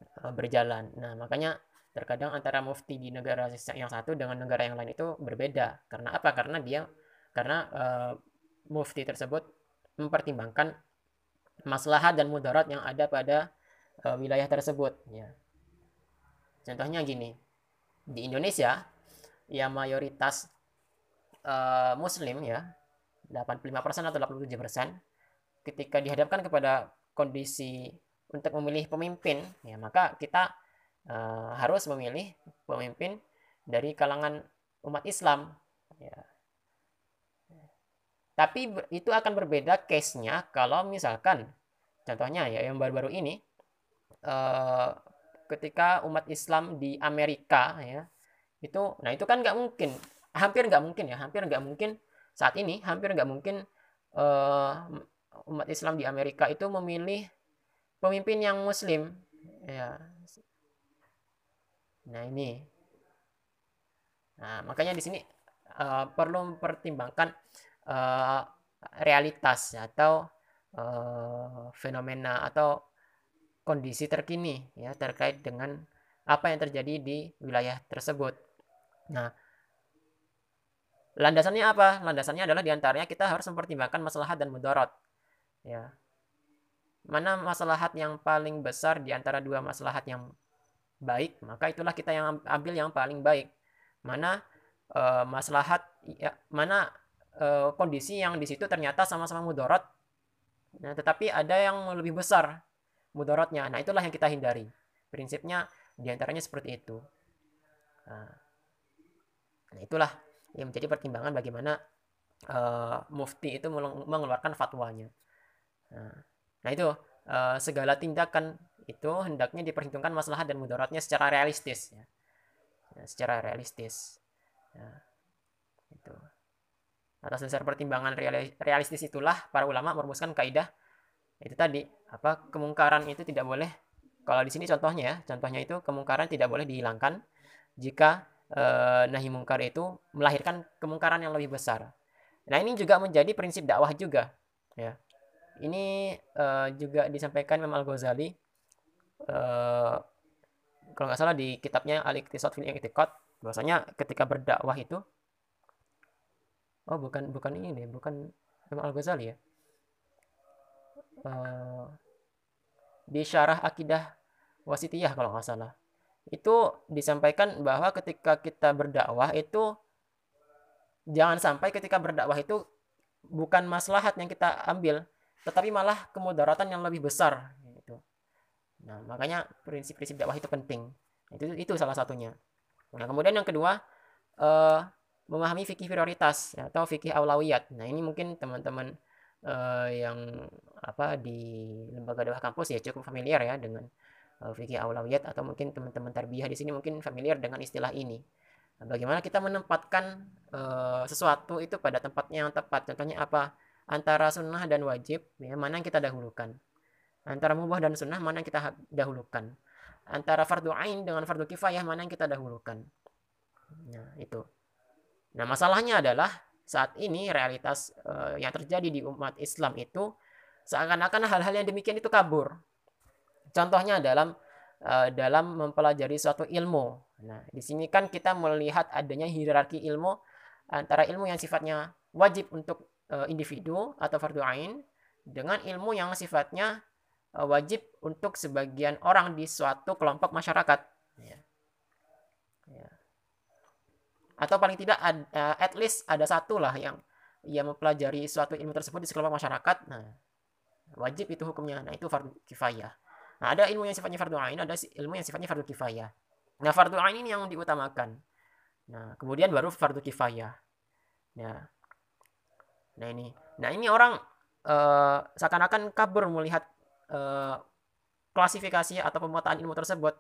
e, berjalan. Nah, makanya terkadang antara mufti di negara yang satu dengan negara yang lain itu berbeda. Karena apa? Karena dia karena e, mufti tersebut mempertimbangkan maslahat dan mudarat yang ada pada e, wilayah tersebut ya. Contohnya gini, di Indonesia yang mayoritas uh, muslim ya 85% atau 87% ketika dihadapkan kepada kondisi untuk memilih pemimpin ya maka kita uh, harus memilih pemimpin dari kalangan umat Islam ya. Tapi itu akan berbeda case-nya kalau misalkan contohnya ya yang baru-baru ini uh, ketika umat Islam di Amerika ya itu nah itu kan nggak mungkin hampir nggak mungkin ya hampir nggak mungkin saat ini hampir nggak mungkin uh, umat Islam di Amerika itu memilih pemimpin yang Muslim. Ya. Nah ini. Nah makanya di sini uh, perlu mempertimbangkan uh, realitas atau uh, fenomena atau kondisi terkini ya terkait dengan apa yang terjadi di wilayah tersebut. Nah, landasannya apa? Landasannya adalah di antaranya kita harus mempertimbangkan maslahat dan mudarat. Ya. Mana maslahat yang paling besar di antara dua maslahat yang baik, maka itulah kita yang ambil yang paling baik. Mana e, maslahat ya, mana e, kondisi yang di situ ternyata sama-sama mudarat. Nah, tetapi ada yang lebih besar mudaratnya. Nah, itulah yang kita hindari. Prinsipnya di antaranya seperti itu. Nah, nah, itulah yang menjadi pertimbangan bagaimana uh, mufti itu mengeluarkan fatwanya. Nah, nah itu uh, segala tindakan itu hendaknya diperhitungkan masalah dan mudaratnya secara realistis. Ya. Ya, secara realistis. Ya, itu. Atas dasar pertimbangan realistis itulah para ulama merumuskan kaidah itu tadi apa kemungkaran itu tidak boleh kalau di sini contohnya ya contohnya itu kemungkaran tidak boleh dihilangkan jika e, nahi mungkar itu melahirkan kemungkaran yang lebih besar. Nah ini juga menjadi prinsip dakwah juga ya. Ini e, juga disampaikan Imam Al Ghazali e, kalau nggak salah di kitabnya Al Iqtisad fil Iqtiqad bahwasanya ketika berdakwah itu oh bukan bukan ini deh bukan Imam Al Ghazali ya? Uh, di syarah akidah wasitiyah kalau nggak salah itu disampaikan bahwa ketika kita berdakwah itu jangan sampai ketika berdakwah itu bukan maslahat yang kita ambil tetapi malah kemudaratan yang lebih besar gitu. Nah, makanya prinsip-prinsip dakwah itu penting. Itu itu salah satunya. Nah, kemudian yang kedua, uh, memahami fikih prioritas atau fikih aulawiyat. Nah, ini mungkin teman-teman uh, yang apa di lembaga dakwah kampus ya cukup familiar ya dengan fikih aulawiyat atau mungkin teman-teman tarbiyah di sini mungkin familiar dengan istilah ini. Nah, bagaimana kita menempatkan uh, sesuatu itu pada tempatnya yang tepat? Contohnya apa? Antara sunnah dan wajib, ya, mana yang kita dahulukan? Antara mubah dan sunnah, mana yang kita dahulukan? Antara fardu ain dengan fardu kifayah, mana yang kita dahulukan? Nah, itu. Nah, masalahnya adalah saat ini realitas uh, yang terjadi di umat Islam itu seakan-akan hal-hal yang demikian itu kabur. Contohnya dalam uh, dalam mempelajari suatu ilmu. Nah, di sini kan kita melihat adanya hierarki ilmu antara ilmu yang sifatnya wajib untuk uh, individu atau fardu ain dengan ilmu yang sifatnya uh, wajib untuk sebagian orang di suatu kelompok masyarakat. Ya. Ya atau paling tidak ad, uh, at least ada satu lah yang yang mempelajari suatu ilmu tersebut di sekelompok masyarakat nah wajib itu hukumnya nah itu fardu kifayah ada ilmu yang sifatnya fardu ain ada ilmu yang sifatnya fardu kifayah. Nah fardu ain ini yang diutamakan. Nah kemudian baru fardu kifayah. Nah nah ini. Nah ini orang uh, seakan-akan kabur melihat uh, klasifikasi atau pemetaan ilmu tersebut.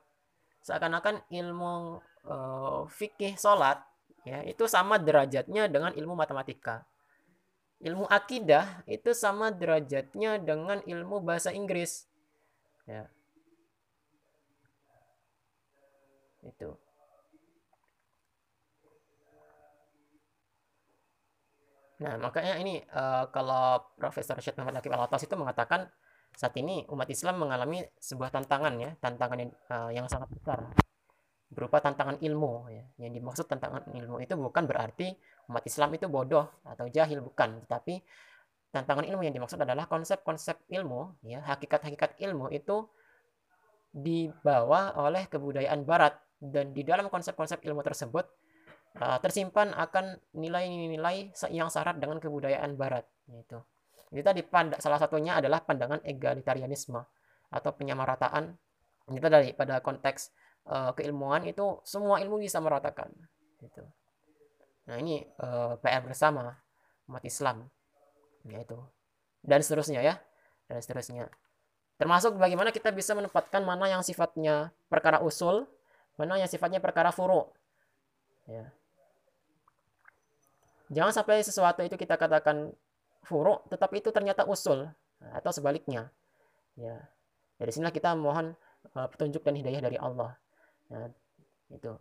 Seakan-akan ilmu uh, fikih sholat ya itu sama derajatnya dengan ilmu matematika. Ilmu akidah itu sama derajatnya dengan ilmu bahasa Inggris. Ya itu. Nah, makanya ini uh, kalau Profesor Syed Muhammad Lakib al itu mengatakan saat ini umat Islam mengalami sebuah tantangan ya, tantangan yang, uh, yang sangat besar. Berupa tantangan ilmu ya. Yang dimaksud tantangan ilmu itu bukan berarti umat Islam itu bodoh atau jahil bukan, tetapi tantangan ilmu yang dimaksud adalah konsep-konsep ilmu ya, hakikat-hakikat ilmu itu dibawa oleh kebudayaan barat dan di dalam konsep-konsep ilmu tersebut uh, tersimpan akan nilai-nilai yang syarat dengan kebudayaan barat itu. Jadi tadi salah satunya adalah pandangan egalitarianisme atau penyamarataan itu dari pada konteks uh, keilmuan itu semua ilmu bisa meratakan gitu. Nah, ini uh, eh, PR bersama umat Islam yaitu dan seterusnya ya dan seterusnya termasuk bagaimana kita bisa menempatkan mana yang sifatnya perkara usul mana yang sifatnya perkara furu. Ya. Jangan sampai sesuatu itu kita katakan furu tetapi itu ternyata usul atau sebaliknya. Ya. Dari sinilah kita mohon uh, petunjuk dan hidayah dari Allah. Ya, itu.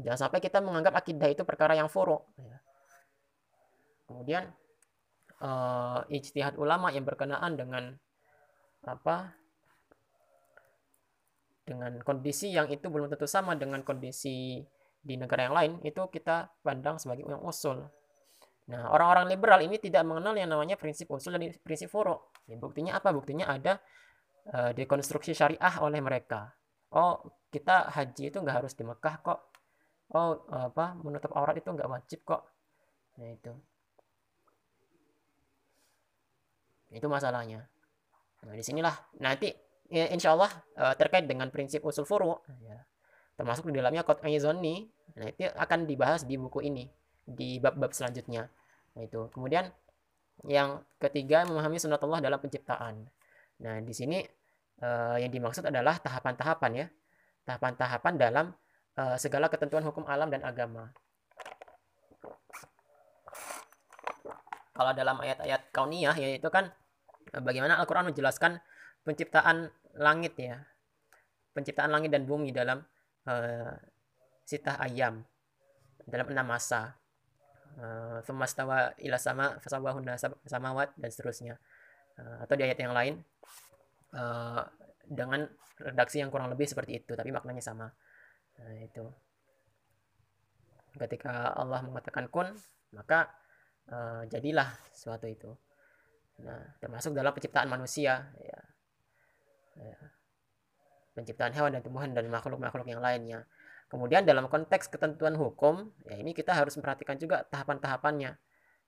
Jangan sampai kita menganggap akidah itu perkara yang furu ya. kemudian uh, ijtihad ulama yang berkenaan dengan apa dengan kondisi yang itu belum tentu sama dengan kondisi di negara yang lain itu kita pandang sebagai yang usul. Nah, orang-orang liberal ini tidak mengenal yang namanya prinsip usul dan prinsip furu. Ya, buktinya apa? Buktinya ada uh, dekonstruksi syariah oleh mereka. Oh, kita haji itu nggak harus di Mekah kok oh apa menutup aurat itu nggak wajib kok nah itu itu masalahnya nah di sinilah nanti ya, insya Allah uh, terkait dengan prinsip usul furu ya, termasuk di dalamnya kot ayizoni nah itu akan dibahas di buku ini di bab-bab selanjutnya nah itu kemudian yang ketiga memahami sunatullah dalam penciptaan. Nah di sini uh, yang dimaksud adalah tahapan-tahapan ya. Tahapan-tahapan dalam uh, segala ketentuan hukum alam dan agama. Kalau dalam ayat-ayat kauniyah yaitu kan eh, bagaimana Al-Qur'an menjelaskan penciptaan langit ya. Penciptaan langit dan bumi dalam uh, sitah ayam dalam enam masa. Uh, ila sama fasawahunna samawat dan seterusnya. Uh, atau di ayat yang lain uh, dengan redaksi yang kurang lebih seperti itu tapi maknanya sama nah itu ketika Allah mengatakan kun maka uh, jadilah sesuatu itu nah termasuk dalam penciptaan manusia. Penciptaan hewan dan tumbuhan dan makhluk-makhluk yang lainnya. Kemudian dalam konteks ketentuan hukum ya ini kita harus memperhatikan juga tahapan-tahapannya.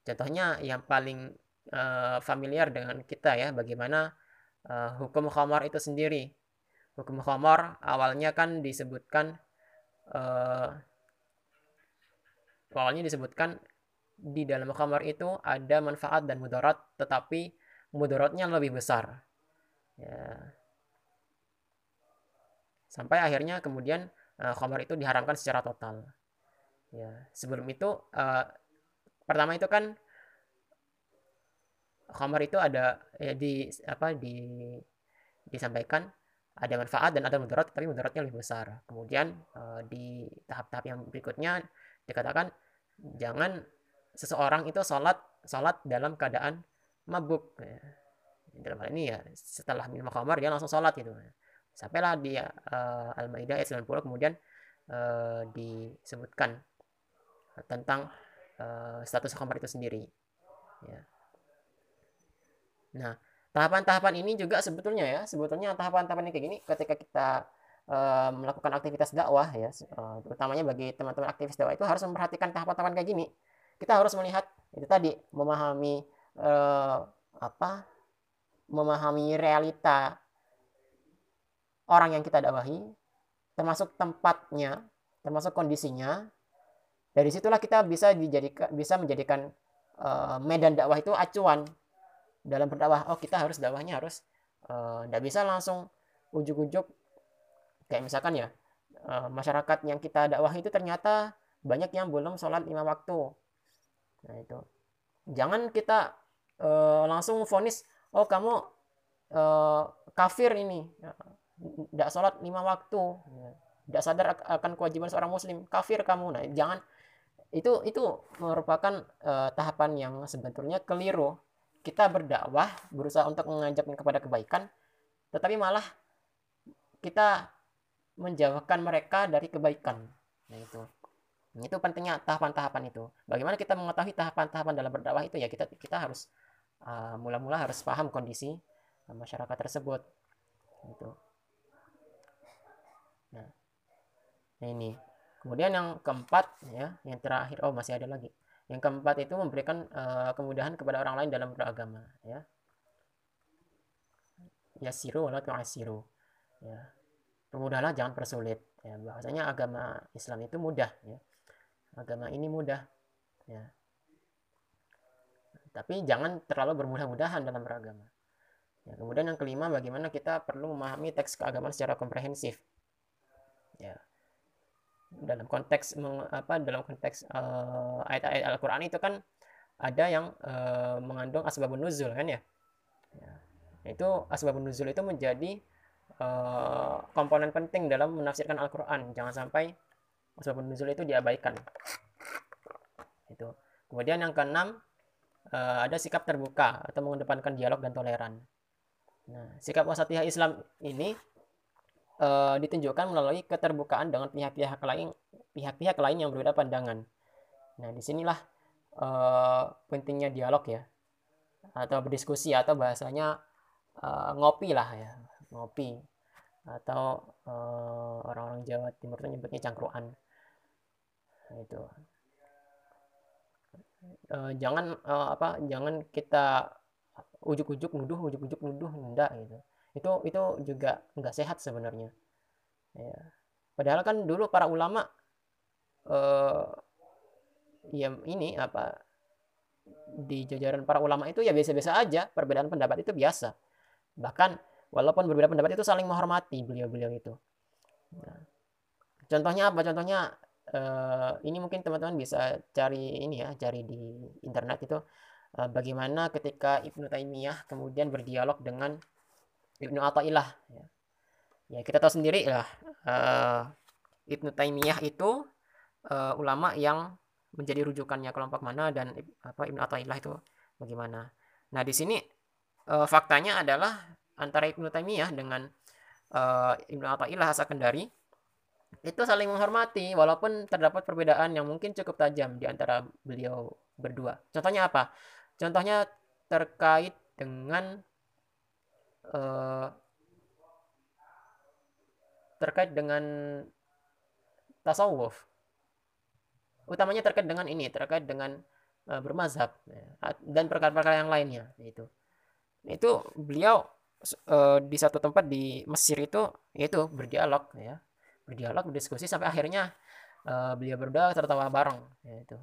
Contohnya yang paling uh, familiar dengan kita ya bagaimana uh, hukum khamar itu sendiri. Hukum khamar awalnya kan disebutkan uh, awalnya disebutkan di dalam khamar itu ada manfaat dan mudarat tetapi mudaratnya lebih besar. Ya sampai akhirnya kemudian uh, khamar itu diharamkan secara total. Ya sebelum itu uh, pertama itu kan khamar itu ada ya, di apa di disampaikan ada manfaat dan ada mudarat tapi mudaratnya lebih besar. Kemudian uh, di tahap-tahap yang berikutnya dikatakan jangan seseorang itu sholat sholat dalam keadaan mabuk. Ya. dalam hal ini ya setelah minum khamar dia langsung sholat gitu sampailah di uh, Al-Maidah ayat 90 kemudian uh, disebutkan tentang uh, status khamar itu sendiri ya. Nah, tahapan-tahapan ini juga sebetulnya ya, sebetulnya tahapan-tahapan kayak gini ketika kita uh, melakukan aktivitas dakwah ya, uh, terutamanya bagi teman-teman aktivis dakwah itu harus memperhatikan tahapan-tahapan kayak gini. Kita harus melihat itu tadi memahami uh, apa? memahami realita orang yang kita dakwahi, termasuk tempatnya, termasuk kondisinya. Dari situlah kita bisa dijadikan bisa menjadikan uh, medan dakwah itu acuan dalam berdakwah. Oh, kita harus dakwahnya harus tidak uh, bisa langsung ujuk-ujuk kayak misalkan ya uh, masyarakat yang kita dakwah itu ternyata banyak yang belum sholat lima waktu. Nah itu jangan kita uh, langsung vonis oh kamu uh, kafir ini tidak sholat lima waktu. Tidak sadar akan kewajiban seorang muslim. Kafir kamu. Nah jangan. Itu itu merupakan uh, tahapan yang sebetulnya keliru. Kita berdakwah berusaha untuk mengajak kepada kebaikan tetapi malah kita menjauhkan mereka dari kebaikan. Nah itu. Itu pentingnya tahapan-tahapan itu. Bagaimana kita mengetahui tahapan-tahapan dalam berdakwah itu ya kita kita harus uh, mula-mula uh, harus paham kondisi masyarakat tersebut. Itu Nah, nah ini. Kemudian yang keempat ya, yang terakhir oh masih ada lagi. Yang keempat itu memberikan uh, kemudahan kepada orang lain dalam beragama ya. Yasiru wala tu'asiru. Ya. Permudahlah jangan persulit. Ya, bahasanya agama Islam itu mudah ya. Agama ini mudah ya. Tapi jangan terlalu bermudah-mudahan dalam beragama. Ya, kemudian yang kelima bagaimana kita perlu memahami teks keagamaan secara komprehensif ya dalam konteks meng, apa dalam konteks uh, ayat-ayat Al-Qur'an itu kan ada yang uh, mengandung asbabun nuzul kan ya. ya. Itu asbabun nuzul itu menjadi uh, komponen penting dalam menafsirkan Al-Qur'an. Jangan sampai asbabun nuzul itu diabaikan. Itu. Kemudian yang keenam uh, ada sikap terbuka atau mengedepankan dialog dan toleran. Nah, sikap wasatiyah Islam ini uh, ditunjukkan melalui keterbukaan dengan pihak-pihak lain pihak-pihak lain yang berbeda pandangan. Nah, di sinilah uh, pentingnya dialog ya, atau berdiskusi atau bahasanya uh, ngopi lah ya, ngopi atau orang-orang Jawa Timur itu nyebutnya cangkruan. Nah, itu jangan apa, jangan kita ujuk-ujuk nuduh, ujuk-ujuk nuduh, enggak gitu itu itu juga nggak sehat sebenarnya. Ya. padahal kan dulu para ulama eh, ya ini apa di jajaran para ulama itu ya biasa-biasa aja. Perbedaan pendapat itu biasa. Bahkan walaupun berbeda pendapat itu saling menghormati beliau-beliau itu. Nah, contohnya apa? Contohnya eh, ini mungkin teman-teman bisa cari ini ya cari di internet itu eh, bagaimana ketika Ibnu Taimiyah kemudian berdialog dengan Ibnu Athaillah ya. ya kita tahu sendiri lah uh, Ibnu Taimiyah itu uh, ulama yang menjadi rujukannya kelompok mana dan apa Ibnu Athaillah itu bagaimana. Nah, di sini uh, faktanya adalah antara Ibnu Taimiyah dengan uh, Ibnu Athaillah Asakandari itu saling menghormati walaupun terdapat perbedaan yang mungkin cukup tajam di antara beliau berdua. Contohnya apa? Contohnya terkait dengan uh, terkait dengan tasawuf. Utamanya terkait dengan ini terkait dengan uh, bermazhab ya, dan perkara-perkara yang lainnya itu itu beliau uh, di satu tempat di Mesir itu yaitu berdialog ya. Berdialog berdiskusi sampai akhirnya uh, beliau berdua tertawa bareng itu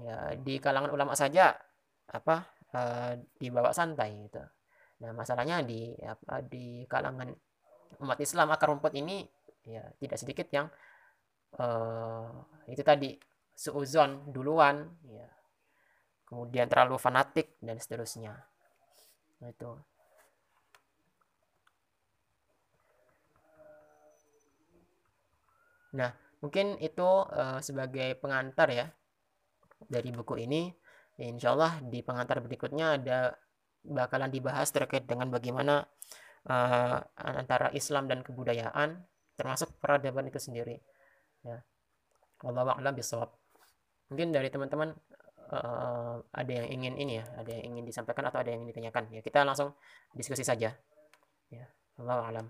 ya di kalangan ulama saja apa uh, dibawa santai gitu nah masalahnya di apa di kalangan umat Islam akar rumput ini ya tidak sedikit yang uh, itu tadi seuzon duluan ya. Kemudian terlalu fanatik dan seterusnya. Nah, itu. Nah mungkin itu uh, sebagai pengantar ya dari buku ini. Ya, insya Allah di pengantar berikutnya ada bakalan dibahas terkait dengan bagaimana uh, antara Islam dan kebudayaan termasuk peradaban itu sendiri ya Allah a'lam bisawab mungkin dari teman-teman uh, ada yang ingin ini ya, ada yang ingin disampaikan atau ada yang ingin ditanyakan ya. Kita langsung diskusi saja. Ya, Allah alam.